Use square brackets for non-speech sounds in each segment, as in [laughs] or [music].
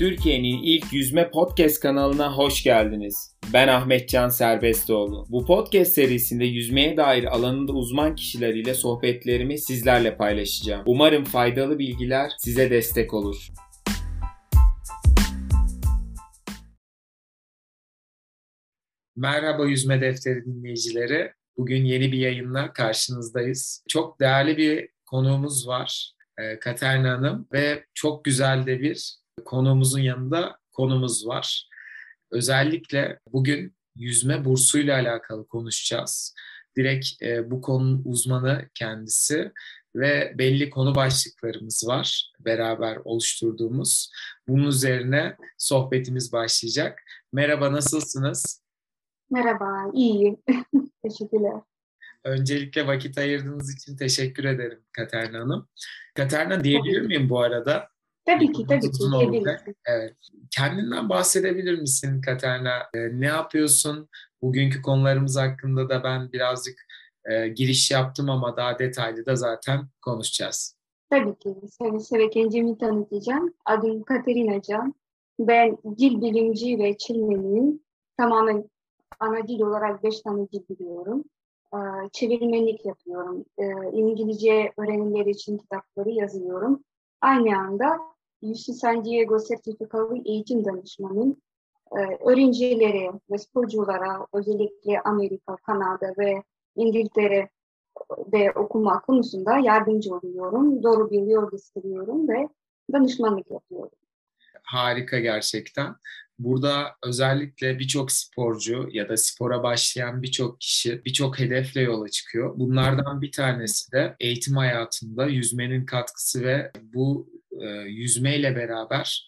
Türkiye'nin ilk yüzme podcast kanalına hoş geldiniz. Ben Ahmetcan Serbestioğlu. Bu podcast serisinde yüzmeye dair alanında uzman kişiler ile sohbetlerimi sizlerle paylaşacağım. Umarım faydalı bilgiler size destek olur. Merhaba Yüzme Defteri dinleyicileri. Bugün yeni bir yayınla karşınızdayız. Çok değerli bir konuğumuz var. Ee, Katerina Hanım ve çok güzel de bir konuğumuzun yanında konumuz var. Özellikle bugün yüzme bursuyla alakalı konuşacağız. Direkt e, bu konunun uzmanı kendisi ve belli konu başlıklarımız var beraber oluşturduğumuz. Bunun üzerine sohbetimiz başlayacak. Merhaba, nasılsınız? Merhaba, iyiyim. [laughs] Teşekkürler. Öncelikle vakit ayırdığınız için teşekkür ederim Katerina Hanım. Katerina diyebilir miyim bu arada? Tabii ki, tabii ki. Evet. Kendinden bahsedebilir misin Katerina? Ee, ne yapıyorsun? Bugünkü konularımız hakkında da ben birazcık e, giriş yaptım ama daha detaylı da zaten konuşacağız. Tabii ki. Seve seve kendimi tanıtacağım. Adım Katerina Can. Ben dil bilimci ve çilmeniyim. Tamamen ana dil olarak beş tane dil biliyorum. Ee, çevirmenlik yapıyorum. Ee, İngilizce öğrenimleri için kitapları yazıyorum. Aynı anda UC San Diego sertifikalı eğitim danışmanım. Ee, öğrencilere ve sporculara özellikle Amerika, Kanada ve İngiltere de okuma konusunda yardımcı oluyorum. Doğru bir yol gösteriyorum ve danışmanlık yapıyorum. Harika gerçekten. Burada özellikle birçok sporcu ya da spora başlayan birçok kişi birçok hedefle yola çıkıyor. Bunlardan bir tanesi de eğitim hayatında yüzmenin katkısı ve bu e, yüzmeyle beraber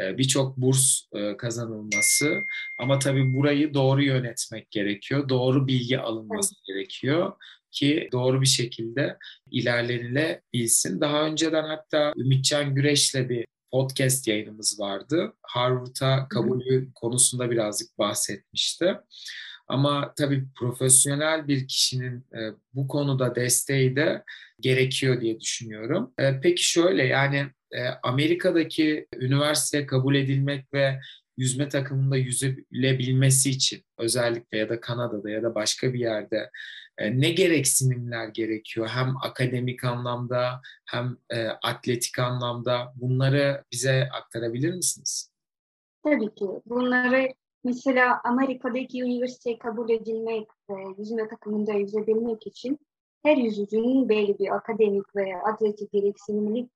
e, birçok burs e, kazanılması. Ama tabii burayı doğru yönetmek gerekiyor. Doğru bilgi alınması gerekiyor ki doğru bir şekilde ilerlenilebilsin. Daha önceden hatta Ümitcan Güreş'le bir podcast yayınımız vardı. Harvard'a kabulü konusunda birazcık bahsetmişti. Ama tabii profesyonel bir kişinin e, bu konuda desteği de gerekiyor diye düşünüyorum. E, peki şöyle yani e, Amerika'daki üniversiteye kabul edilmek ve yüzme takımında yüzülebilmesi için özellikle ya da Kanada'da ya da başka bir yerde e, ne gereksinimler gerekiyor? Hem akademik anlamda hem e, atletik anlamda bunları bize aktarabilir misiniz? Tabii ki. Bunları mesela Amerika'daki üniversiteye kabul edilmek ve yüzme takımında yüzebilmek için her yüzücünün belli bir akademik veya atletik gereksinimlik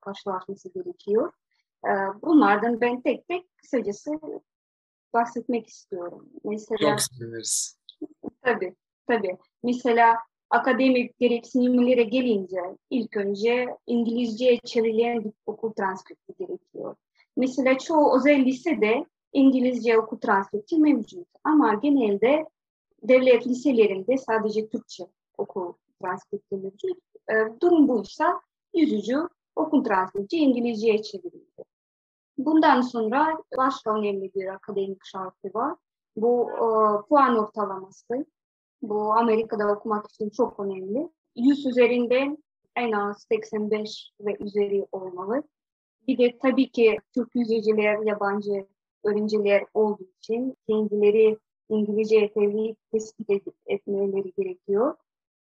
karşılaşması gerekiyor. Ee, bunlardan ben tek tek kısacası bahsetmek istiyorum. Mesela, Çok seviniriz. Tabii, tabii. Mesela akademik gereksinimlere gelince ilk önce İngilizce çevrilen bir okul transkripti gerekiyor. Mesela çoğu özel lisede İngilizce okul transkripti mevcut ama genelde devlet liselerinde sadece Türkçe okul transkripti mevcut. E, durum buysa yüzücü okul transkripti İngilizceye çevrildi. Bundan sonra başka önemli bir akademik şartı var. Bu e, puan ortalaması. Bu Amerika'da okumak için çok önemli. 100 üzerinden en az 85 ve üzeri olmalı. Bir de tabii ki Türk yüzücüler, yabancı öğrenciler olduğu için kendileri İngilizce yeterli tespit etmeleri gerekiyor.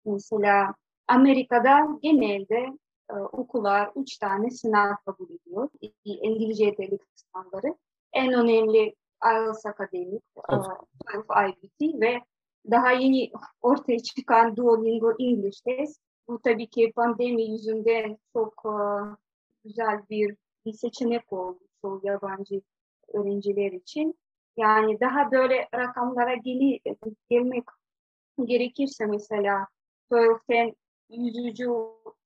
Mesela Amerika'da genelde okullar üç tane sınav kabul ediyor. İngilizce yeterlilik sınavları. En önemli IELTS Akademik, uh, IBT ve daha yeni ortaya çıkan Duolingo English Test. Bu tabii ki pandemi yüzünden çok uh, güzel bir, bir seçenek oldu çoğu yabancı öğrenciler için. Yani daha böyle rakamlara geli, gelmek gerekirse mesela TOEFL'ten yüzücü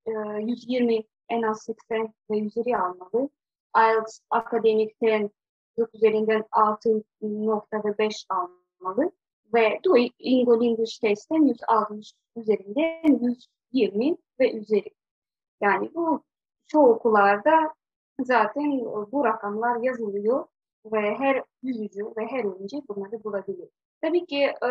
120 en az 80 ve üzeri almalı. IELTS akademikten 9 üzerinden 6.5 almalı. Ve Duolingo English testten 160 üzerinden 120 ve üzeri. Yani bu çoğu okullarda zaten bu rakamlar yazılıyor ve her yüzücü ve her oyuncu bunları bulabilir. Tabii ki e,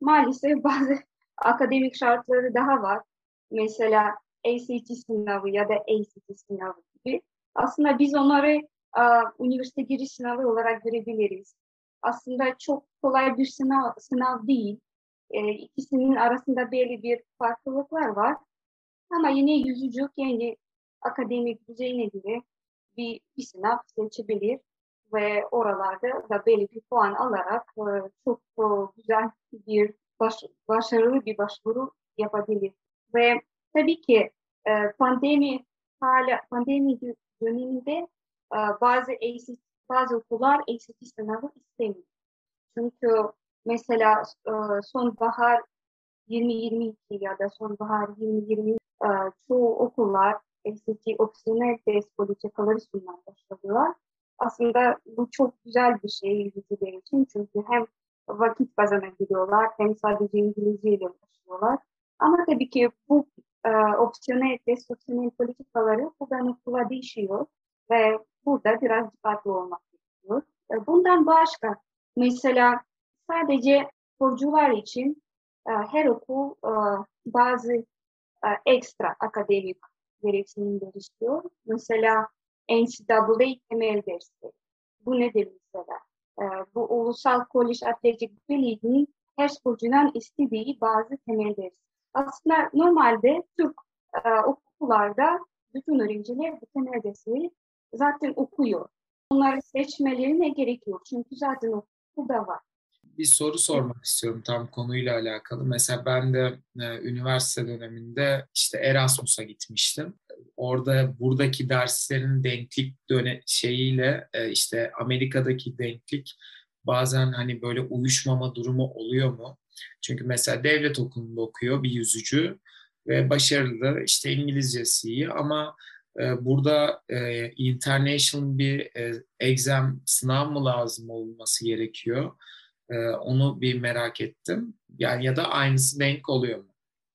maalesef [laughs] bazı akademik şartları daha var. Mesela ACT sınavı ya da ACT sınavı gibi. Aslında biz onları üniversite giriş sınavı olarak görebiliriz. Aslında çok kolay bir sınav, sınav değil. E, ikisinin arasında belli bir farklılıklar var. Ama yine yüzücü kendi akademik düzeyine göre bir, bir sınav seçebilir ve oralarda da belli bir puan alarak e, çok e, güzel bir baş, başarılı bir başvuru yapabilir. Ve tabii ki e, pandemi hala pandemi döneminde e, bazı ACT, bazı okullar ACT sınavı istemiyor. Çünkü mesela e, sonbahar 2022 ya da sonbahar 2020 e, çoğu okullar ACT opsiyonel test politikaları sunmaya başladılar. Aslında bu çok güzel bir şey yüzücüler için çünkü hem vakit kazanabiliyorlar hem sadece İngilizce ile uğraşıyorlar. Ama tabii ki bu e, opsiyonel test, opsiyonel politikaları buradan okula değişiyor ve burada biraz dikkatli olmak gerekiyor. E, bundan başka mesela sadece sporcular için e, her okul e, bazı e, ekstra akademik gereksinimler istiyor. Mesela NCAA temel dersi. Bu nedir mesela? E, bu Ulusal Kolej Atletik Birliği'nin her sporcunun istediği bazı temel dersi. Aslında normalde Türk e, okullarda bütün öğrenciler temel dersleri zaten okuyor. Onları seçmelerine gerek yok. Çünkü zaten okulda var bir soru sormak istiyorum tam konuyla alakalı. Mesela ben de e, üniversite döneminde işte Erasmus'a gitmiştim. Orada buradaki derslerin denklik döne şeyiyle e, işte Amerika'daki denklik bazen hani böyle uyuşmama durumu oluyor mu? Çünkü mesela devlet okulunda okuyor bir yüzücü ve başarılı işte İngilizcesi iyi ama e, burada e, international bir e, exam sınav mı lazım olması gerekiyor? E, onu bir merak ettim. Yani ya da aynısı denk oluyor mu?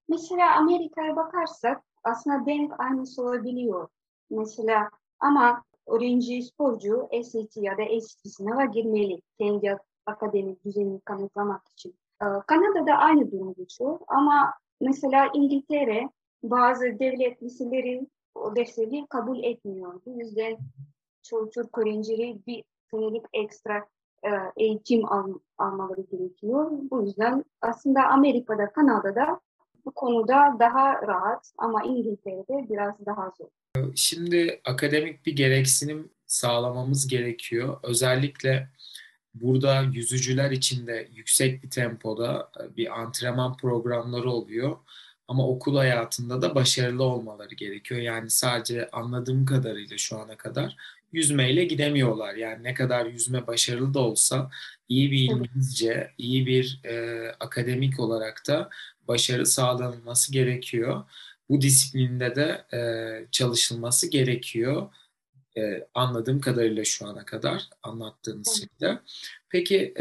Mesela Amerika'ya bakarsak aslında denk aynısı olabiliyor. Mesela ama öğrenci sporcu SAT ya da SAT sınava girmeli kendi akademik düzenini kanıtlamak için. Ee, Kanada'da aynı durum geçiyor ama mesela İngiltere bazı devlet liseleri o dersleri kabul etmiyor. Bu yüzden çoğu Türk öğrencileri bir senelik ekstra e, eğitim al, almaları gerekiyor. Bu yüzden aslında Amerika'da, Kanada'da bu konuda daha rahat ama İngiltere'de biraz daha zor. Şimdi akademik bir gereksinim sağlamamız gerekiyor. Özellikle burada yüzücüler için de yüksek bir tempoda e, bir antrenman programları oluyor. Ama okul hayatında da başarılı olmaları gerekiyor. Yani sadece anladığım kadarıyla şu ana kadar yüzmeyle gidemiyorlar. Yani ne kadar yüzme başarılı da olsa iyi bir İngilizce, iyi bir e, akademik olarak da başarı sağlanılması gerekiyor. Bu disiplinde de e, çalışılması gerekiyor. E, anladığım kadarıyla şu ana kadar anlattığınız şeyde. Peki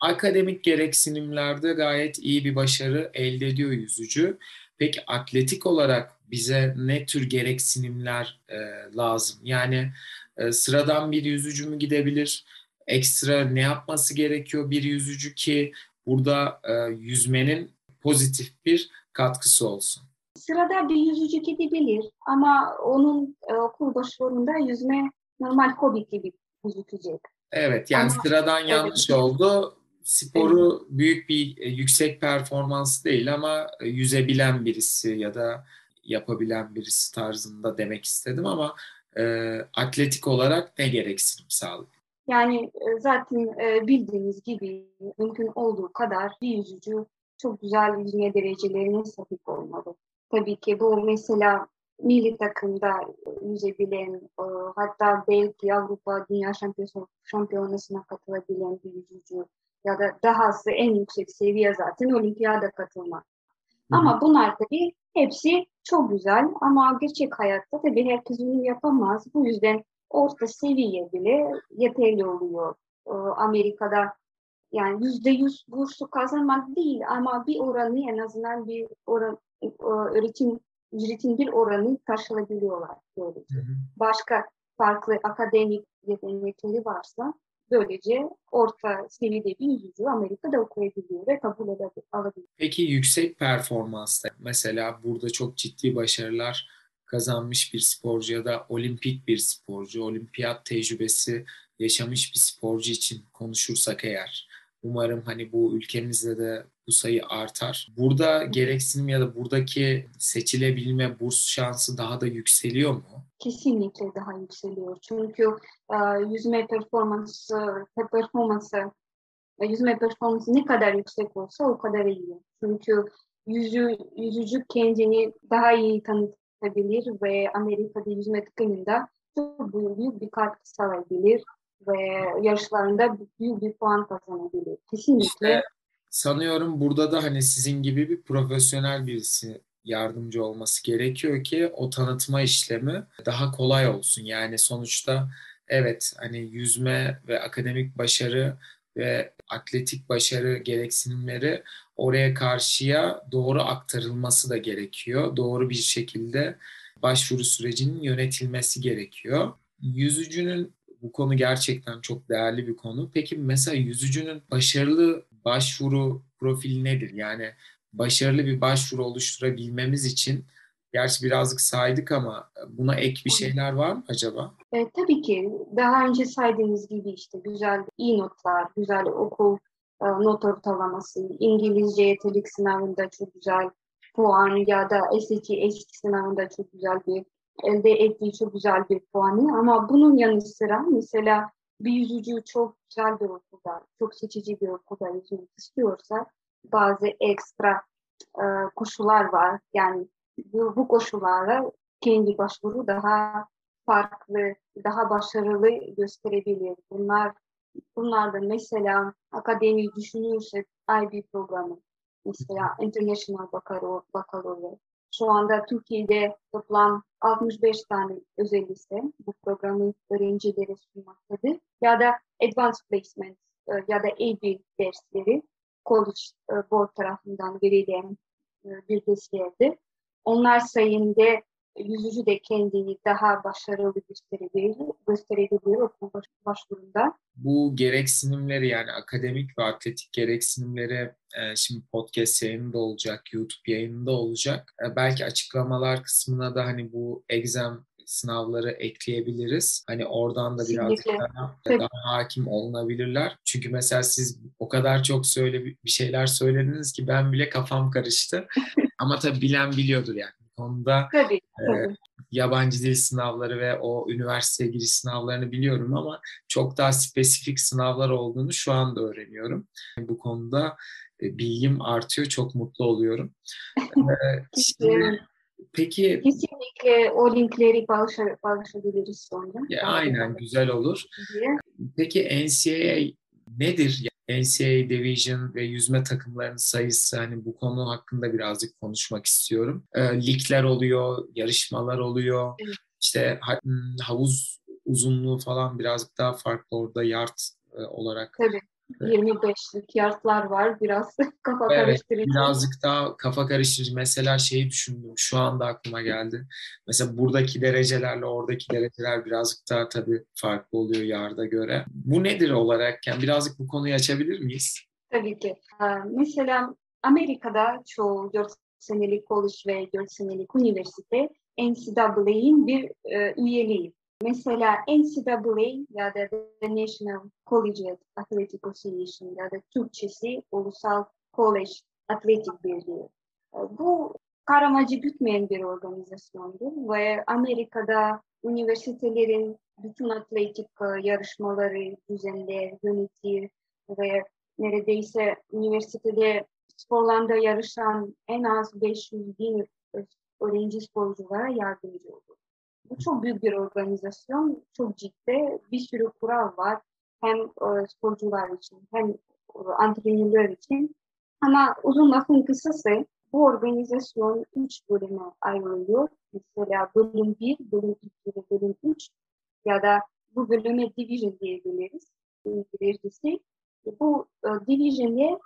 akademik gereksinimlerde gayet iyi bir başarı elde ediyor yüzücü. Peki atletik olarak bize ne tür gereksinimler e, lazım? Yani e, sıradan bir yüzücü mü gidebilir? Ekstra ne yapması gerekiyor bir yüzücü ki burada e, yüzmenin pozitif bir katkısı olsun? Sırada bir yüzücü gidebilir ama onun e, okul başvurunda yüzme normal hobi gibi gözükecek. Evet yani ama, sıradan yanlış evet. oldu. Sporu evet. büyük bir e, yüksek performans değil ama e, yüzebilen birisi ya da yapabilen birisi tarzında demek istedim ama e, atletik olarak ne gereksinim sağlıyor? Yani e, zaten bildiğiniz gibi mümkün olduğu kadar bir yüzücü çok güzel yüzme derecelerine sahip olmalı. Tabii ki bu mesela milli takımda yüzebilen, e, hatta belki Avrupa Dünya Şampiyonası'na katılabilen bir yüzücü ya da dahası en yüksek seviye zaten olimpiyada katılmak. Hı. Ama bunlar tabii hepsi çok güzel ama gerçek hayatta tabii herkes bunu yapamaz. Bu yüzden orta seviye bile yeterli oluyor. Ee, Amerika'da yani yüzde yüz bursu kazanmak değil ama bir oranı en azından bir oran, e, öğretim ücretin bir oranı karşılayabiliyorlar böylece. Hı hı. Başka farklı akademik yetenekleri varsa Böylece orta seviyede bir yüzücü Amerika'da okuyabiliyor ve kabul alabiliyor. Peki yüksek performansta mesela burada çok ciddi başarılar kazanmış bir sporcu ya da olimpik bir sporcu, olimpiyat tecrübesi yaşamış bir sporcu için konuşursak eğer umarım hani bu ülkemizde de bu sayı artar. Burada gereksinim ya da buradaki seçilebilme burs şansı daha da yükseliyor mu? Kesinlikle daha yükseliyor. Çünkü e, yüzme performansı, performansı e, yüzme performansı ne kadar yüksek olsa o kadar iyi. Çünkü yüzü, yüzücü kendini daha iyi tanıtabilir ve Amerika'da yüzme takımında çok büyük bir katkı sağlayabilir ve yarışlarında büyük bir puan kazanabilir. Kesinlikle. İşte sanıyorum burada da hani sizin gibi bir profesyonel birisi yardımcı olması gerekiyor ki o tanıtma işlemi daha kolay olsun. Yani sonuçta evet hani yüzme ve akademik başarı ve atletik başarı gereksinimleri oraya karşıya doğru aktarılması da gerekiyor. Doğru bir şekilde başvuru sürecinin yönetilmesi gerekiyor. Yüzücünün bu konu gerçekten çok değerli bir konu. Peki mesela yüzücünün başarılı başvuru profili nedir? Yani başarılı bir başvuru oluşturabilmemiz için gerçi birazcık saydık ama buna ek bir şeyler var mı acaba? E, tabii ki. Daha önce saydığınız gibi işte güzel iyi notlar, güzel okul e, not ortalaması, İngilizce yetenek sınavında çok güzel puan ya da SAT, SAT sınavında çok güzel bir elde ettiği çok güzel bir puanı ama bunun yanı sıra mesela bir yüzücü çok güzel bir okulda, çok seçici bir okulda yüzmek istiyorsa bazı ekstra e, koşullar var. Yani bu, bu koşullarla kendi başvuru daha farklı, daha başarılı gösterebilir. Bunlar bunlar da mesela akademi düşünürsek IB programı, mesela International Baccalaureate. Şu anda Türkiye'de toplam 65 tane özel lise bu programı öğrencilere sunmaktadır. Ya da Advanced Placement e, ya da AB dersleri College e, Board tarafından verilen e, bir derslerdir. Onlar sayında yüzücü de kendini daha başarılı gösterebilir, gösterebilir okul başvurunda. Bu gereksinimleri yani akademik ve atletik gereksinimleri e, şimdi podcast yayınında olacak, YouTube yayınında olacak. E, belki açıklamalar kısmına da hani bu exam sınavları ekleyebiliriz. Hani oradan da birazcık daha, daha hakim olunabilirler. Çünkü mesela siz o kadar çok söyle bir şeyler söylediniz ki ben bile kafam karıştı. [laughs] Ama tabii bilen biliyordur yani konuda tabii, tabii. E, yabancı dil sınavları ve o üniversiteye giriş sınavlarını biliyorum ama çok daha spesifik sınavlar olduğunu şu anda öğreniyorum. Bu konuda e, bilgim artıyor. Çok mutlu oluyorum. [laughs] e, şimdi, peki kesinlikle o linkleri paylaşabiliriz sonra. Ya, aynen güzel olur. Diye. Peki NCAA nedir? NCAA Division ve yüzme takımlarının sayısı hani bu konu hakkında birazcık konuşmak istiyorum. E, ligler oluyor, yarışmalar oluyor. Evet. İşte hmm, havuz uzunluğu falan birazcık daha farklı orada yard e, olarak. Tabii. 25'lik yardlar var. Biraz [laughs] kafa evet, karıştırıcı. Birazcık daha kafa karıştırıcı. Mesela şeyi düşündüm. Şu anda aklıma geldi. Mesela buradaki derecelerle oradaki dereceler birazcık daha tabii farklı oluyor yarda göre. Bu nedir olarak? Yani birazcık bu konuyu açabilir miyiz? Tabii ki. Mesela Amerika'da çoğu 4 senelik college ve 4 senelik üniversite NCAA'in bir e, üyeliği. Mesela NCAA ya da The National Collegiate Athletic Association ya da Türkçesi Ulusal Kolej Atletik Birliği. E, bu karamacı gütmeyen bir organizasyondur ve Amerika'da üniversitelerin bütün atletik e, yarışmaları düzenler, yönetir ve neredeyse üniversitede sporlarda yarışan en az 500 bin öğrenci sporculara yardımcı olur. Bu çok büyük bir organizasyon, çok ciddi, bir sürü kural var. Hem e, sporcular için hem e, antrenörler için. Ama uzun lafın kısası bu organizasyon üç bölüme ayrılıyor. Mesela bölüm 1, bölüm 2 ve bölüm 3 ya da bu bölüme division diyebiliriz. İngilizcesi. Bu e, division'e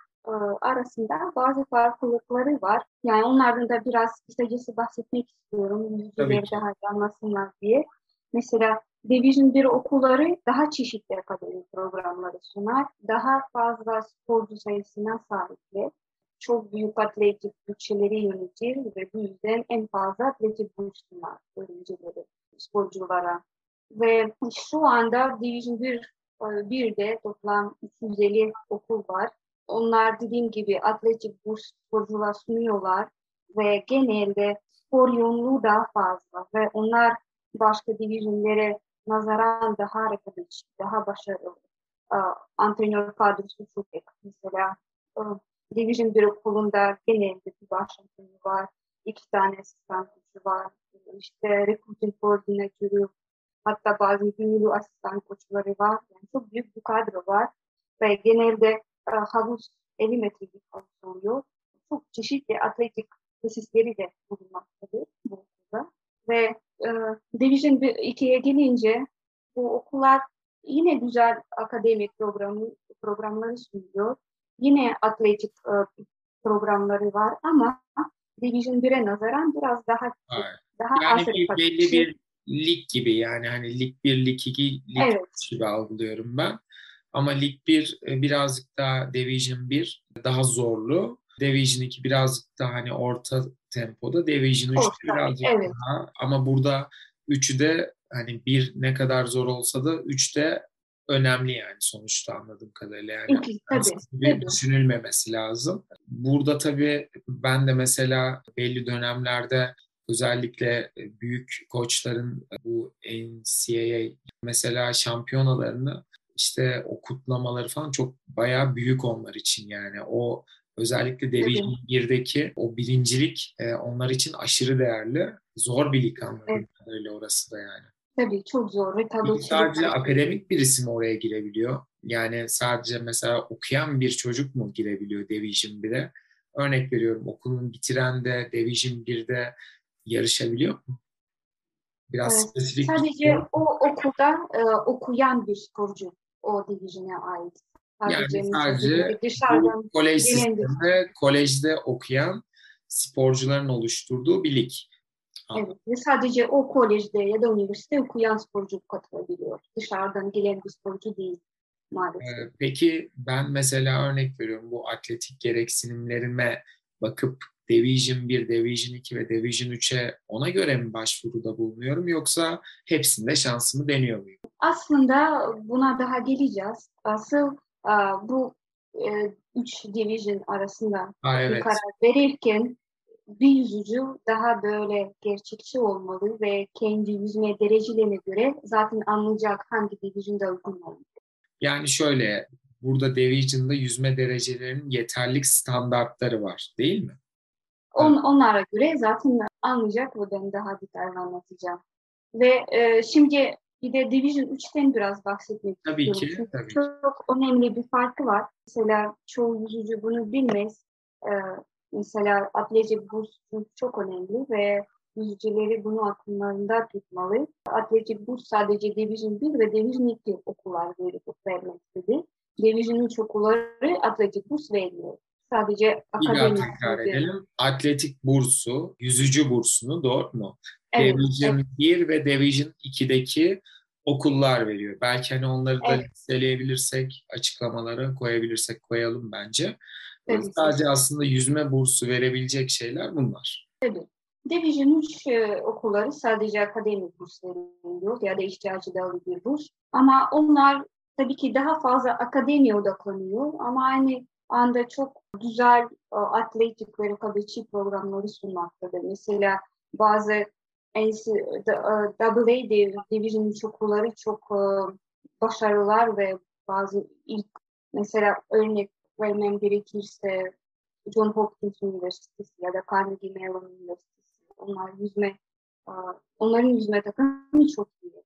arasında bazı farklılıkları var. Yani onlardan da biraz kısacası bahsetmek istiyorum. Yüzüleri daha anlasınlar diye. Mesela Division 1 okulları daha çeşitli akademik programları sunar. Daha fazla sporcu sayısına sahipler. çok büyük atletik bütçeleri yönetir ve bu yüzden en fazla atletik burs sunar öğrencileri, sporculara. Ve şu anda Division 1 1'de toplam 250 okul var. Onlar dediğim gibi atletik burs sporcular sunuyorlar ve genelde spor yoğunluğu daha fazla ve onlar başka divizyonlara nazaran daha rekabetçi, daha başarılı. Antrenör kadrosu çok. Mesela Division 1 okulunda genelde bir baş antrenörü var, iki tane asistan koçu var, işte recruiting koordinatörü, hatta bazı gönüllü asistan koçları var. Yani çok büyük bir kadro var ve genelde havuz 50 metrelik havuz oluyor. Çok çeşitli atletik tesisleri de bulunmaktadır bu okulda. Ve e, Division 2'ye gelince bu okullar yine güzel akademik programı, programları sunuyor. Yine atletik e, programları var ama Division 1'e nazaran biraz daha Hayır. daha yani az bir, belli bir lig gibi yani hani lig 1, lig 2, lig Evet. 3 gibi algılıyorum ben. Ama lig 1 e, birazcık daha Division 1 daha zorlu. Division 2 birazcık daha hani orta tempoda. Division 3 Orta, birazcık evet. daha ama burada 3'ü de hani bir ne kadar zor olsa da 3 de önemli yani sonuçta anladığım kadarıyla. Yani İki, tabii, bir tabii. düşünülmemesi lazım. Burada tabii ben de mesela belli dönemlerde özellikle büyük koçların bu NCAA mesela şampiyonalarını işte o kutlamaları falan çok bayağı büyük onlar için yani o özellikle Division 1'deki o birincilik e, onlar için aşırı değerli. Zor bir lig anladığım Evet. orası da yani. Tabii çok zor. Peki Rekabetçilik sadece akademik birisi mi oraya girebiliyor? Yani sadece mesela okuyan bir çocuk mu girebiliyor Division 1'e? Örnek veriyorum okulun bitiren de Division 1'de yarışabiliyor mu? Biraz Evet, spesifik Sadece soru. o okulda e, okuyan bir sporcu o divizyona ait. Yani sadece dediğim gibi dışarıdan kolej sisteminde kolejde okuyan sporcuların oluşturduğu bir lig. evet, ve sadece o kolejde ya da üniversite okuyan sporcu katılabiliyor. Dışarıdan gelen bir sporcu değil maalesef. Ee, Peki ben mesela örnek veriyorum bu atletik gereksinimlerime bakıp Division 1, Division 2 ve Division 3'e ona göre mi başvuruda bulunuyorum yoksa hepsinde şansımı deniyor muyum? Aslında buna daha geleceğiz. Asıl e, bu e, üç division arasında Ha, bir evet. karar verirken bir yüzücü daha böyle gerçekçi olmalı ve kendi yüzme derecelerine göre zaten anlayacak hangi division'da uygun olmalı. Yani şöyle burada Division'da yüzme derecelerinin yeterlik standartları var değil mi? On, onlara göre zaten anlayacak ve ben daha detaylı anlatacağım. Ve e, şimdi bir de Division 3'ten biraz bahsetmek Tabii istiyorum. ki, Çünkü tabii ki. çok önemli bir farkı var. Mesela çoğu yüzücü bunu bilmez. E, mesela atletik burs çok önemli ve yüzücüleri bunu akllarında tutmalı. Atletik burs sadece Division 1 ve Division 2 okullar verip vermektedir. Division 3 okulları atletik burs vermiyor. Sadece akademik tekrar edelim. Atletik bursu, yüzücü bursunu doğru mu? Evet, Division 1 ve Division 2'deki okullar veriyor. Belki hani onları da Evet. listeleyebilirsek, açıklamalara koyabilirsek koyalım bence. Tabii ki. Sadece aslında yüzme bursu verebilecek şeyler bunlar. Division 3 e, okulları sadece akademik burs veriliyor ya da ihtiyacı dayalı bir burs. Ama onlar tabii ki daha fazla akademiye odaklanıyor ama aynı anda çok güzel e, atletik ve rekabetçi programları sunmaktadır. Mesela bazı NCAA Division 3 okulları çok e, başarılılar ve bazı ilk mesela örnek vermem gerekirse John Hopkins Üniversitesi ya da Carnegie Mellon Üniversitesi. Onlar yüzme, e, onların yüzme takımı çok iyi.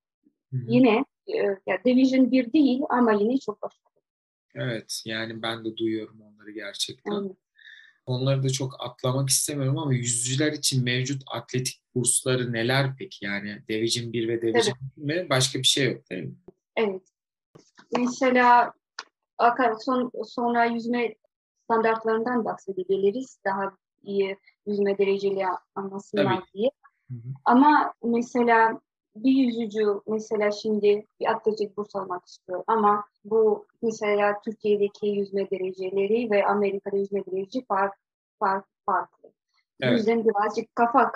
Hı hı. Yine e, ya Division 1 değil ama yine çok başarılı. Evet, yani ben de duyuyorum onları gerçekten. Yani, Onları da çok atlamak istemiyorum ama yüzücüler için mevcut atletik bursları neler peki? Yani Division 1 ve Division 2 mi? Başka bir şey yok değil mi? evet. Mesela son, sonra yüzme standartlarından bahsedebiliriz. Daha iyi yüzme dereceli anlasınlar Tabii. diye. Hı hı. Ama mesela bir yüzücü mesela şimdi bir atletik burs almak istiyor ama bu mesela Türkiye'deki yüzme dereceleri ve Amerika'da yüzme dereceleri fark, fark, farklı. Evet. O yüzden birazcık kafa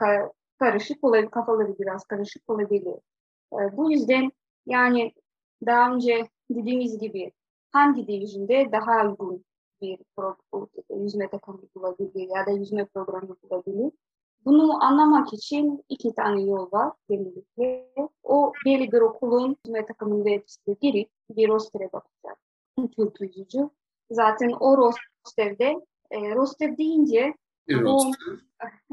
karışık olabilir, kafaları biraz karışık olabilir. Ee, bu yüzden yani daha önce dediğimiz gibi hangi division'de daha uygun bir yüzme takımı bulabilir ya da yüzme programı bulabilir. Bunu anlamak için iki tane yol var genellikle. O belli bir okulun yüzme takımının web sitesine girip bir roster'e bakacak. Türk yüzücü. Zaten o rosterde, e, roster deyince roster.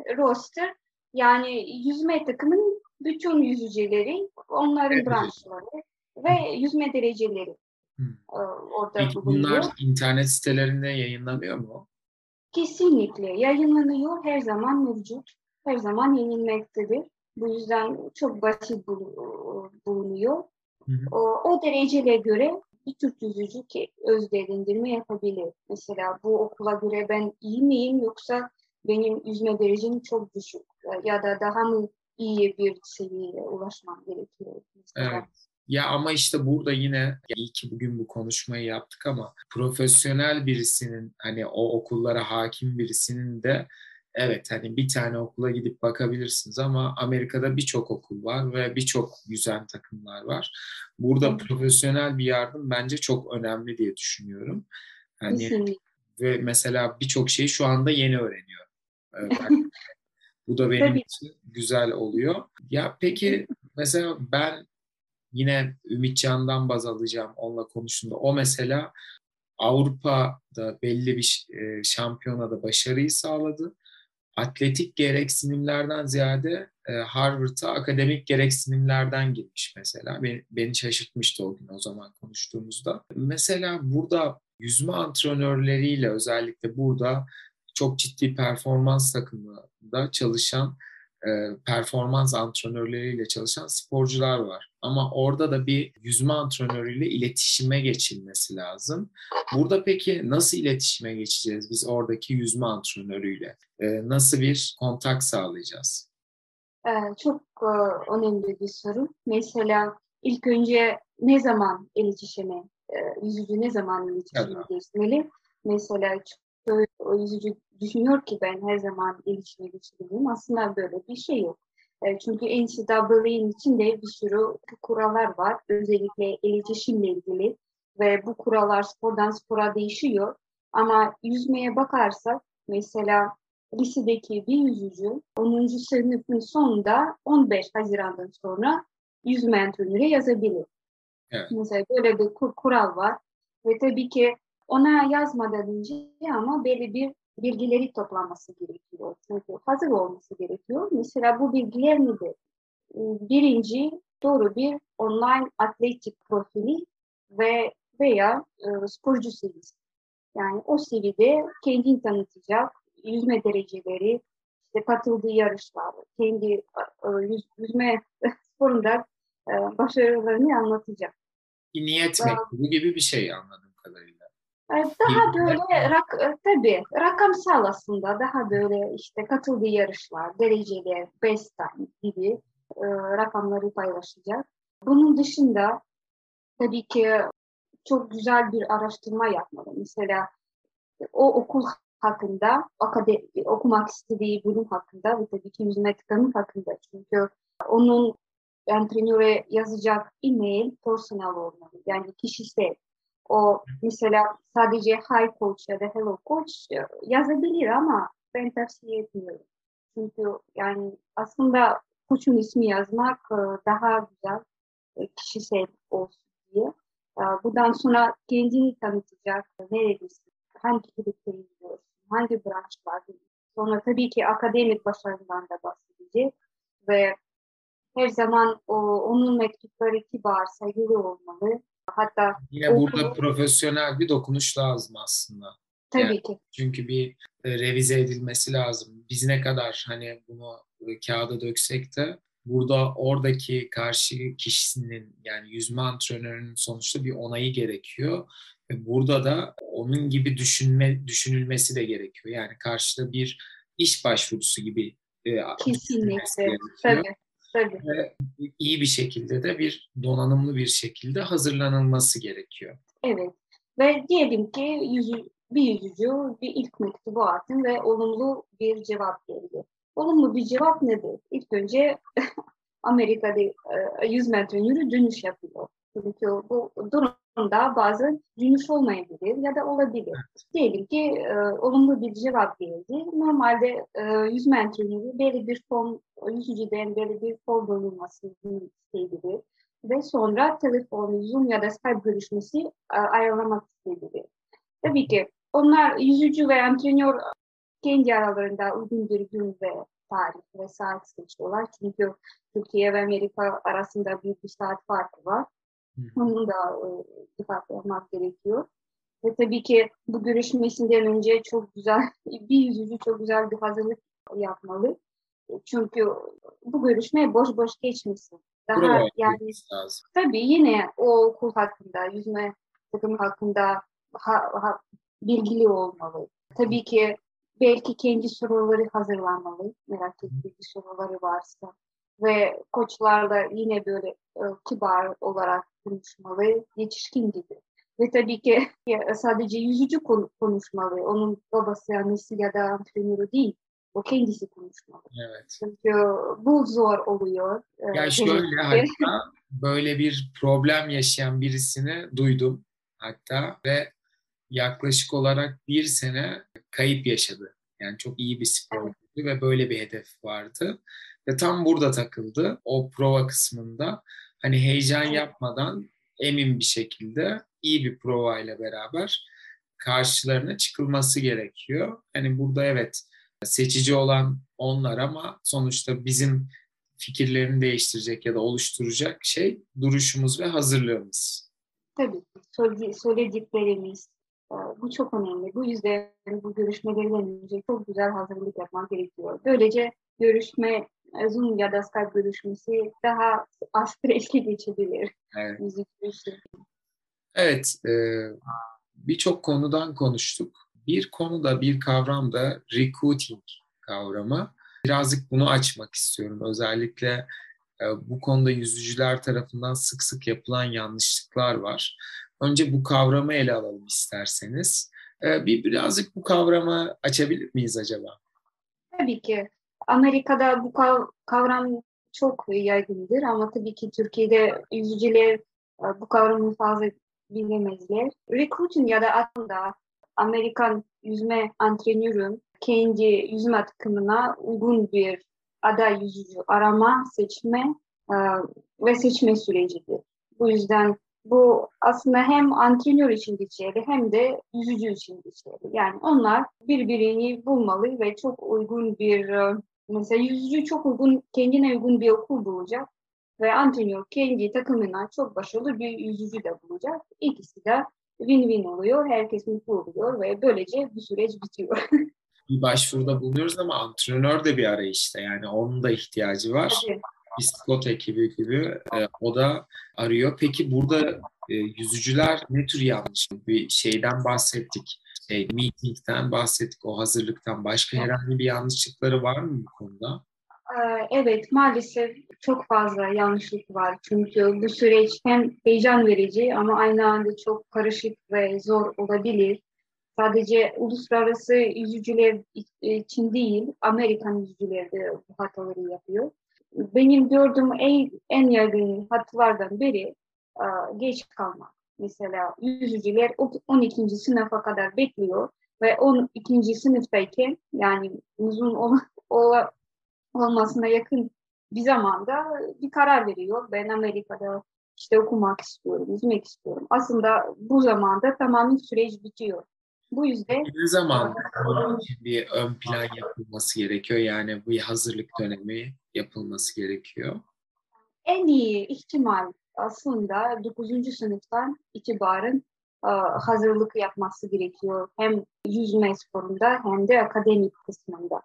o [laughs] roster yani yüzme takımın bütün yüzücüleri, onların evet. branşları ve yüzme dereceleri hmm. E, orada Peki bulunuyor. bunlar internet sitelerinde yayınlanıyor mu? Kesinlikle yayınlanıyor, her zaman mevcut her zaman yenilmektedir. Bu yüzden çok basit bulunuyor. Hı hı. O, o dereceye göre bir Türk yüzücü ki öz değerlendirme yapabilir. Mesela bu okula göre ben iyi miyim yoksa benim yüzme derecem çok düşük ya da daha mı iyi bir seviyeye ulaşmam gerekiyor. Mesela. Evet. Ya ama işte burada yine iyi ki bugün bu konuşmayı yaptık ama profesyonel birisinin hani o okullara hakim birisinin de evet hani bir tane okula gidip bakabilirsiniz ama Amerika'da birçok okul var ve birçok yüzen takımlar var. Burada evet. profesyonel bir yardım bence çok önemli diye düşünüyorum. Hani ve mesela birçok şeyi şu anda yeni öğreniyorum. [laughs] bu da benim için güzel oluyor. Ya peki mesela ben yine Ümitcan'dan baz alacağım onunla konuştuğumda. O mesela Avrupa'da belli bir şampiyonada başarıyı sağladı atletik gereksinimlerden ziyade e, Harvard'a akademik gereksinimlerden girmiş mesela. Beni, beni şaşırtmıştı o gün o zaman konuştuğumuzda. Mesela burada yüzme antrenörleriyle özellikle burada çok ciddi performans takımında çalışan e, performans antrenörleriyle çalışan sporcular var. Ama orada da bir yüzme antrenörüyle iletişime geçilmesi lazım. Burada peki nasıl iletişime geçeceğiz biz oradaki yüzme antrenörüyle? E, nasıl bir kontak sağlayacağız? Ee, çok e, önemli bir soru. Mesela ilk önce ne zaman iletişime, yüzücü ne zaman iletişime geçmeli? Mesela o yüzücü düşünüyor ki ben her zaman iletişime geçebilirim. Aslında böyle bir şey yok. E, çünkü NCAA'nin içinde bir sürü kurallar var. Özellikle iletişimle ilgili ve bu kurallar spordan spora değişiyor. Ama yüzmeye bakarsak mesela lisedeki bir yüzücü 10. sınıfın sonunda 15 Haziran'dan sonra yüzme antrenörü yazabilir. Evet. Mesela böyle bir kur, kural var. Ve tabii ki ona yazmadan önce ama belli bir bilgileri toplaması gerekiyor. Çünkü hazır olması gerekiyor. Mesela bu bilgiler nedir? Birinci doğru bir online atletik profili ve veya e, sporcu seviyesi. Yani o seviyede kendini tanıtacak yüzme dereceleri, işte katıldığı yarışlar, kendi e, yüz, yüzme [laughs] sporunda e, başarılarını anlatacak. Bir niyet mektubu gibi bir şey anladığım kadarıyla. Ee, daha böyle rak, e, tabii rakamsal aslında daha böyle işte katıldığı yarışlar, dereceler, best time gibi e, rakamları paylaşacak. Bunun dışında tabii ki çok güzel bir araştırma yapmalı. Mesela o okul hakkında, akademi, okumak istediği bölüm hakkında ve tabii ki yüzme tıkanı hakkında. Çünkü onun antrenöre yazacak e-mail personal olmalı. Yani kişisel o mesela sadece hi coach ya da hello coach e, yazabilir ama ben tavsiye etmiyorum. Çünkü yani aslında koçun ismi yazmak e, daha güzel e, kişisel olsun diye. Bundan sonra kendini tanıtacak, neredesin, hangi kulüpte gidiyorsun, hangi branşlarda Sonra tabii ki akademik başarıdan da bahsedecek ve her zaman o, onun mektupları kibar, saygılı olmalı Hatta yine burada profesyonel bir dokunuş lazım aslında. Tabii yani, ki. Çünkü bir e, revize edilmesi lazım. Biz ne kadar hani bunu e, kağıda döksek de burada oradaki karşı kişinin yani yüzme antrenörünün sonuçta bir onayı gerekiyor. Ve burada da onun gibi düşünme düşünülmesi de gerekiyor. Yani karşıda bir iş başvurusu gibi e, Kesinlikle. Tabii. Tabii. Ve iyi bir şekilde de bir donanımlı bir şekilde hazırlanılması gerekiyor. Evet. Ve diyelim ki yüzü, bir yüzücü bir ilk mektubu attın ve olumlu bir cevap geldi. Olumlu bir cevap nedir? İlk önce [laughs] Amerika'da e, 100 metre yürü dönüş yapıyor. Çünkü bu durumda bazen dönüş olmayabilir ya da olabilir. Diyelim ki e, olumlu bir cevap geldi. Normalde e, 100 metre yürü belli bir form, yüzücüden belli bir form bulunmasını isteyebilir. Ve sonra telefon, Zoom ya da Skype görüşmesi e, ayarlamak isteyebilir. Tabii ki onlar yüzücü ve antrenör kendi aralarında uygun bir gün ve tarih ve saat seçiyorlar. Çünkü Türkiye ve Amerika arasında büyük bir saat farkı var. Onu da e, etmek gerekiyor. Ve tabii ki bu görüşmesinden önce çok güzel, [laughs] bir yüzücü çok güzel bir hazırlık yapmalı. Çünkü bu görüşme boş boş geçmesin. Daha Buraya yani lazım. tabii yine o okul hakkında, yüzme takımı hakkında ha, ha, bilgili olmalı. Tabii ki belki kendi soruları hazırlanmalı. Merak ettiği soruları varsa. Ve koçlarla yine böyle e, kibar olarak konuşmalı, yetişkin gibi. Ve tabii ki sadece yüzücü konuşmalı. Onun babası, annesi ya da antrenörü değil. O kendisi konuşmalı. Evet. Çünkü bu zor oluyor. E, ya şöyle [laughs] hatta böyle bir problem yaşayan birisini duydum hatta ve yaklaşık olarak bir sene kayıp yaşadı. Yani çok iyi bir sporcuydu evet. ve böyle bir hedef vardı. Ve tam burada takıldı o prova kısmında. Hani heyecan yapmadan emin bir şekilde iyi bir prova ile beraber karşılarına çıkılması gerekiyor. Hani burada evet seçici olan onlar ama sonuçta bizim fikirlerini değiştirecek ya da oluşturacak şey duruşumuz ve hazırlığımız. Tabii söylediklerimiz e, bu çok önemli. Bu yüzden bu görüşmelerden önce çok güzel hazırlık yapmak gerekiyor. Böylece görüşme Zoom ya da Skype görüşmesi daha az stresli geçebilir. Evet. Evet, e, birçok konudan konuştuk. Bir konu da bir kavram da recruiting kavramı. Birazcık bunu açmak istiyorum. Özellikle e, bu konuda yüzücüler tarafından sık sık yapılan yanlışlıklar var. Önce bu kavramı ele alalım isterseniz. E, bir birazcık bu kavramı açabilir miyiz acaba? Tabii ki. Amerika'da bu kavram çok yaygındır ama tabii ki Türkiye'de yüzücüler e, bu kavramı fazla bilemezler. Recruiting ya da aslında Amerikan yüzme antrenörün kendi yüzme takımına uygun bir aday yüzücü arama, seçme e, ve seçme sürecidir. Bu yüzden bu aslında hem antrenör için geçerli hem de yüzücü için geçerli. Yani onlar birbirini bulmalı ve çok uygun bir e, mesela yüzücü çok uygun kendine uygun bir okul bulacak ve antrenör kendi takımına çok başarılı bir yüzücü de bulacak. İkisi de win-win oluyor. Herkes mutlu oluyor ve böylece bu süreç bitiyor. [laughs] bir başvuruda bulunuyoruz ama antrenör de bir arayışta. Yani onun da ihtiyacı var. Tabii. Biskot ekibi gibi e, o da arıyor. Peki burada e, yüzücüler ne tür yanlış? Bir şeyden bahsettik. Şey, meetingden bahsettik, o hazırlıktan. Başka herhangi bir yanlışlıkları var mı bu konuda? Ee, evet, maalesef çok fazla yanlışlık var. Çünkü bu süreç hem heyecan verici ama aynı anda çok karışık ve zor olabilir. Sadece uluslararası yüzücüler için değil, Amerikan yüzücüler de bu hataları yapıyor. Benim gördüğüm en, en yaygın hatalardan biri e, geç kalmak. Mesela yüzücüler 12. sınıfa kadar bekliyor ve 12. sınıftayken yani uzun ol, [laughs] ol, olmasına yakın bir zamanda bir karar veriyor. Ben Amerika'da işte okumak istiyorum, yüzmek istiyorum. Aslında bu zamanda tamamen süreç bitiyor. Bu yüzden ne zaman bir ön plan yapılması gerekiyor? Yani bu hazırlık dönemi yapılması gerekiyor. En iyi ihtimal aslında 9. sınıftan itibaren e, hazırlık yapması gerekiyor. Hem yüzme sporunda hem de akademik kısmında.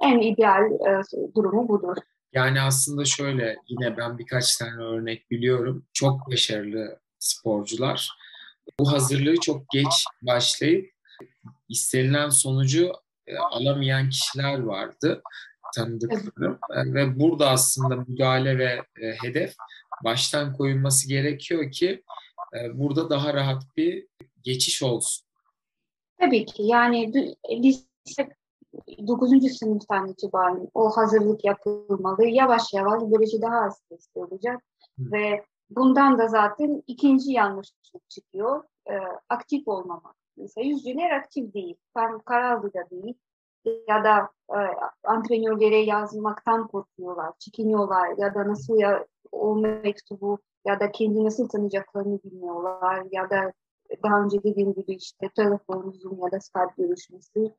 En ideal e, durumu budur. Yani aslında şöyle yine ben birkaç tane örnek biliyorum. Çok başarılı sporcular bu hazırlığı çok geç başlayıp istenilen sonucu e, alamayan kişiler vardı. tanıdıklarım. Ve burada aslında müdahale ve hedef baştan koyulması gerekiyor ki burada daha rahat bir geçiş olsun. Tabii ki yani lise 9. sınıftan itibaren o hazırlık yapılmalı. Yavaş yavaş böylece daha az stresli olacak. Hı. Ve bundan da zaten ikinci yanlışlık çıkıyor. E, aktif olmamak. Mesela yüzücüler aktif değil. Tam kararlı da değil. Ya da e, antrenörlere yazmaktan korkuyorlar, çekiniyorlar ya da nasıl ya o mektubu ya da kendi nasıl tanıyacaklarını bilmiyorlar ya da daha önce dediğim gibi işte telefon, Zoom ya da Skype görüşmesi.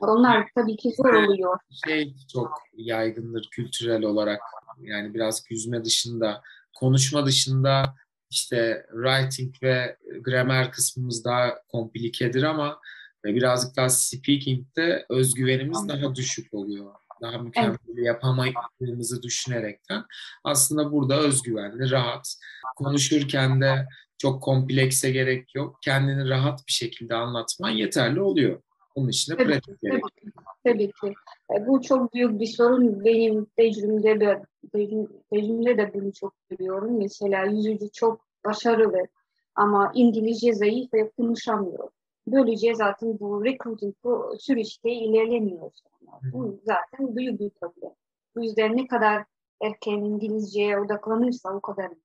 Onlar tabii ki zor oluyor. Şey çok yaygındır kültürel olarak yani biraz yüzme dışında, konuşma dışında işte writing ve gramer kısmımız daha komplikedir ama birazcık daha speaking'de özgüvenimiz Anladım. daha düşük oluyor. Daha mükemmel evet. yapamadığımızı düşünerekten aslında burada özgüvenli, rahat, konuşurken de çok komplekse gerek yok. Kendini rahat bir şekilde anlatman yeterli oluyor. Bunun için de pratik gerek. Tabii ki. E, bu çok büyük bir sorun. Benim tecrübemde de, tecrübemde de bunu çok görüyorum. Mesela yüzücü çok başarılı ama İngilizce zayıf ve konuşamıyor. Böylece zaten bu recruiting bu süreçte ilerlemiyor. Bu zaten büyük bir problem. Bu yüzden ne kadar erken İngilizceye odaklanırsa o kadar iyi.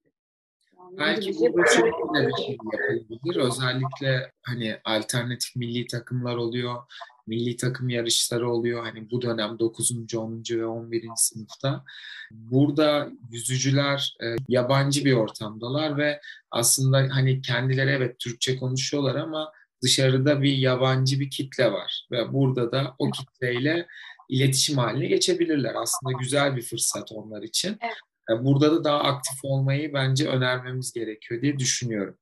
Belki burada şöyle bir şey yapılabilir. Özellikle hani alternatif milli takımlar oluyor. Milli takım yarışları oluyor. Hani bu dönem 9. 10. ve 11. sınıfta. Burada yüzücüler e, yabancı bir ortamdalar ve aslında hani kendileri evet Türkçe konuşuyorlar ama dışarıda bir yabancı bir kitle var. Ve burada da o kitleyle iletişim haline geçebilirler. Aslında güzel bir fırsat onlar için. Evet. Burada da daha aktif olmayı bence önermemiz gerekiyor diye düşünüyorum.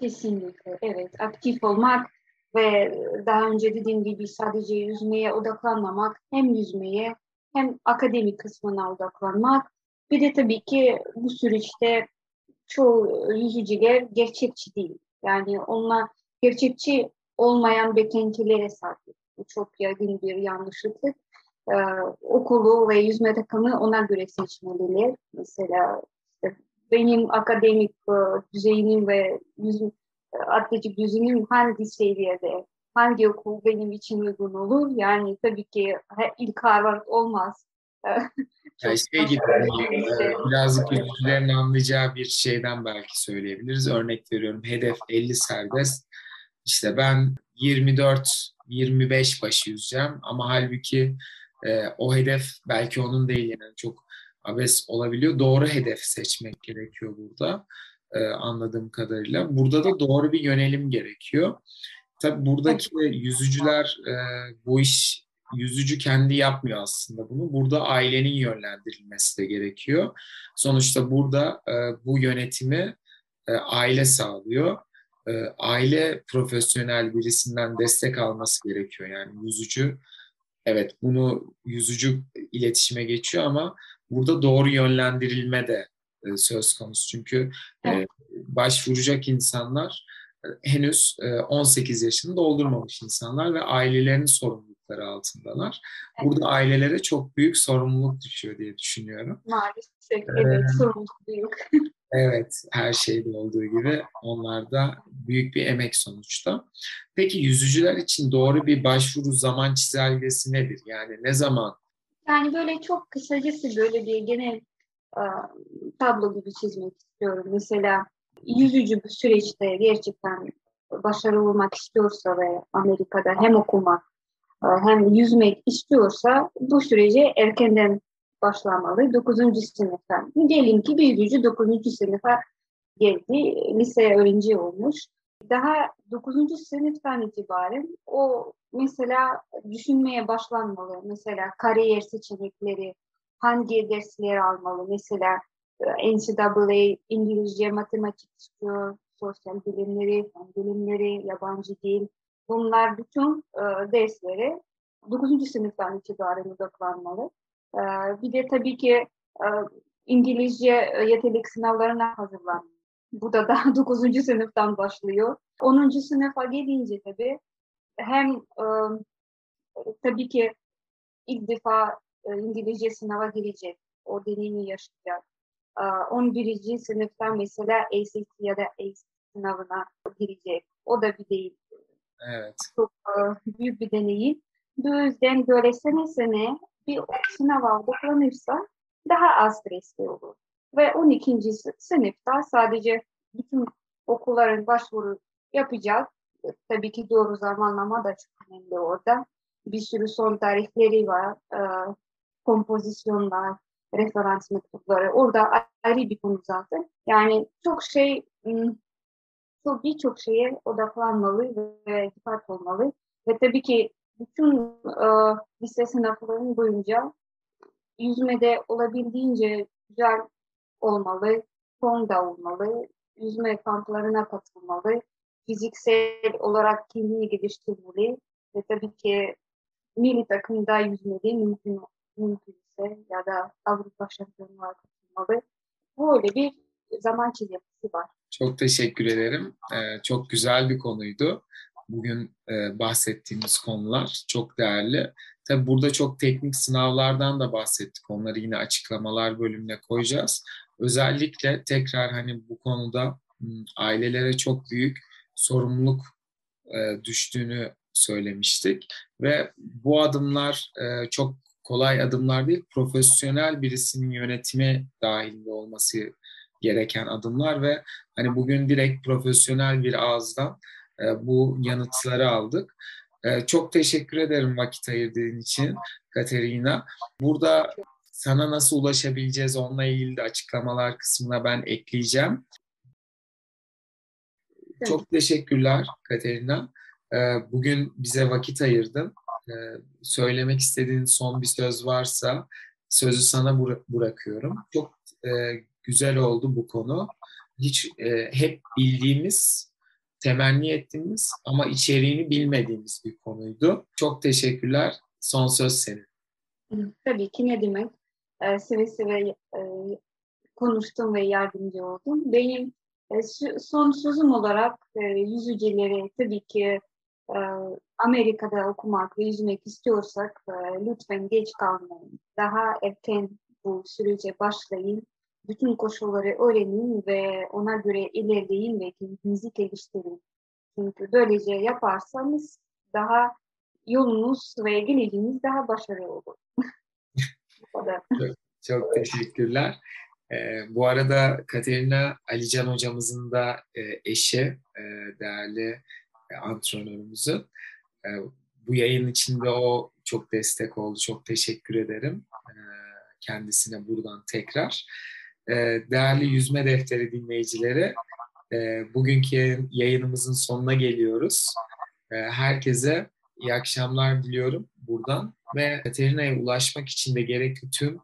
Kesinlikle evet aktif olmak ve daha önce dediğim gibi sadece yüzmeye odaklanmamak hem yüzmeye hem akademik kısmına odaklanmak bir de tabii ki bu süreçte çoğu yüzücüler gerçekçi değil. Yani onlar gerçekçi olmayan beklentilere sahip. Bu çok yaygın bir yanlışlıktır e, okulu ve yüzme takımı ona göre seçmeliler. Mesela işte benim akademik e, düzeyim ve yüzüm, e, atletik düzeyim hangi seviyede, hangi okul benim için uygun olur? Yani tabii ki ilk Harvard olmaz. [laughs] yani şey gibi hani, e, birazcık yüzücülerin anlayacağı bir şeyden belki söyleyebiliriz. Örnek veriyorum hedef 50 serbest. İşte ben 24-25 başı yüzeceğim ama halbuki e, o hedef belki onun değil yani çok abes olabiliyor. Doğru hedef seçmek gerekiyor burada e, anladığım kadarıyla. Burada da doğru bir yönelim gerekiyor. Tabii buradaki yüzücüler e, bu iş yüzücü kendi yapmıyor aslında bunu. Burada ailenin yönlendirilmesi de gerekiyor. Sonuçta burada e, bu yönetimi e, aile sağlıyor. E, aile profesyonel birisinden destek alması gerekiyor. Yani yüzücü evet bunu yüzücü iletişime geçiyor ama burada doğru yönlendirilme de e, söz konusu. Çünkü e, başvuracak insanlar henüz e, 18 yaşını doldurmamış insanlar ve ailelerinin sorumlulukları altındalar. Burada ailelere çok büyük sorumluluk düşüyor diye düşünüyorum. Maalesef evet ee, sorumluluk büyük. [laughs] Evet, her şeyde olduğu gibi onlar da büyük bir emek sonuçta. Peki yüzücüler için doğru bir başvuru zaman çizelgesi nedir? Yani ne zaman? Yani böyle çok kısacası böyle bir genel e, tablo gibi çizmek istiyorum. Mesela yüzücü bu süreçte gerçekten başarılı olmak istiyorsa ve Amerika'da hem okumak hem yüzmek istiyorsa bu sürece erkenden başlamalı. 9. sınıftan. Diyelim ki bir yüzücü 9. sınıfa geldi. Lise öğrenci olmuş. Daha 9. sınıftan itibaren o mesela düşünmeye başlanmalı. Mesela kariyer seçenekleri, hangi dersleri almalı? Mesela e, NCAA İngilizce, matematik istiyor, sosyal bilimleri, fen bilimleri, yabancı dil. Bunlar bütün e, dersleri 9. sınıftan itibaren odaklanmalı. Ee, bir de tabii ki e, İngilizce e, yetenek sınavlarına hazırlanmak. Bu da daha [laughs] 9. sınıftan başlıyor. 10. sınıfa gelince tabii hem e, tabii ki ilk defa İngilizce sınava girecek. O deneyimi yaşayacak. 11. sınıfta mesela ACT ya da ACT sınavına girecek. O da bir değil. Evet. Çok büyük bir deneyim. Bu yüzden böyle sene sene bir sınav aldıklanırsa daha az stresli olur. Ve 12. sınıfta sadece bütün okulların başvuru yapacak. Tabii ki doğru zamanlama da çok önemli orada. Bir sürü son tarihleri var, e, kompozisyonlar, referans mektupları. Orada ayrı bir konu zaten. Yani çok şey, çok birçok şeye odaklanmalı ve dikkat olmalı. Ve tabii ki bütün e, lise sınavlarının boyunca yüzmede olabildiğince güzel olmalı, formda olmalı, yüzme kamplarına katılmalı, fiziksel olarak kendini geliştirmeli ve tabii ki milli takımda yüzmeli mümkün, mümkünse ya da Avrupa şampiyonluğa katılmalı. Böyle bir zaman çizgisi var. Çok teşekkür ederim. Ee, çok güzel bir konuydu. Bugün e, bahsettiğimiz konular çok değerli. Tabi burada çok teknik sınavlardan da bahsettik. Onları yine açıklamalar bölümüne koyacağız. Özellikle tekrar hani bu konuda ailelere çok büyük sorumluluk e, düştüğünü söylemiştik ve bu adımlar e, çok kolay adımlar değil, profesyonel birisinin yönetimi dahilinde olması gereken adımlar ve hani bugün direkt profesyonel bir ağızdan e, bu yanıtları aldık. E, çok teşekkür ederim vakit ayırdığın için Katerina. Burada sana nasıl ulaşabileceğiz onunla ilgili de açıklamalar kısmına ben ekleyeceğim. Evet. Çok teşekkürler Katerina. E, bugün bize vakit ayırdın. Söylemek istediğin son bir söz varsa sözü sana bırakıyorum. Çok güzel oldu bu konu. Hiç hep bildiğimiz temenni ettiğimiz ama içeriğini bilmediğimiz bir konuydu. Çok teşekkürler. Son söz senin. Tabii ki ne demek. Ee, seve seve e, konuştum ve yardımcı oldum. Benim e, son sözüm olarak e, yüzücülere tabii ki e, Amerika'da okumak ve yüzmek istiyorsak e, lütfen geç kalmayın. Daha erken bu sürece başlayın bütün koşulları öğrenin ve ona göre ilerleyin ve kendinizi geliştirin. Çünkü böylece yaparsanız daha yolunuz ve geleceğiniz daha başarılı olur. [laughs] çok, çok teşekkürler. Ee, bu arada Katerina Alican hocamızın da e, eşi, e, değerli e, antrenörümüzün. E, bu yayın içinde o çok destek oldu. Çok teşekkür ederim e, kendisine buradan tekrar. Ee, değerli Yüzme Defteri dinleyicileri, e, bugünkü yayınımızın sonuna geliyoruz. Ee, herkese iyi akşamlar diliyorum buradan ve Katerina'ya ulaşmak için de gerekli tüm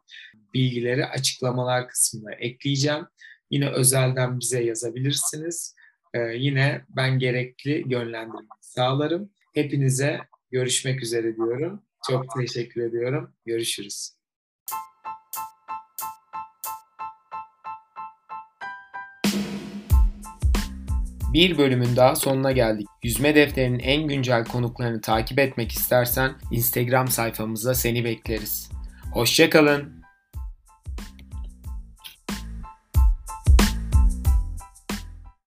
bilgileri açıklamalar kısmına ekleyeceğim. Yine özelden bize yazabilirsiniz. Ee, yine ben gerekli yönlendirmeyi sağlarım. Hepinize görüşmek üzere diyorum. Çok teşekkür ediyorum. Görüşürüz. Bir bölümün daha sonuna geldik. Yüzme defterinin en güncel konuklarını takip etmek istersen Instagram sayfamızda seni bekleriz. Hoşçakalın.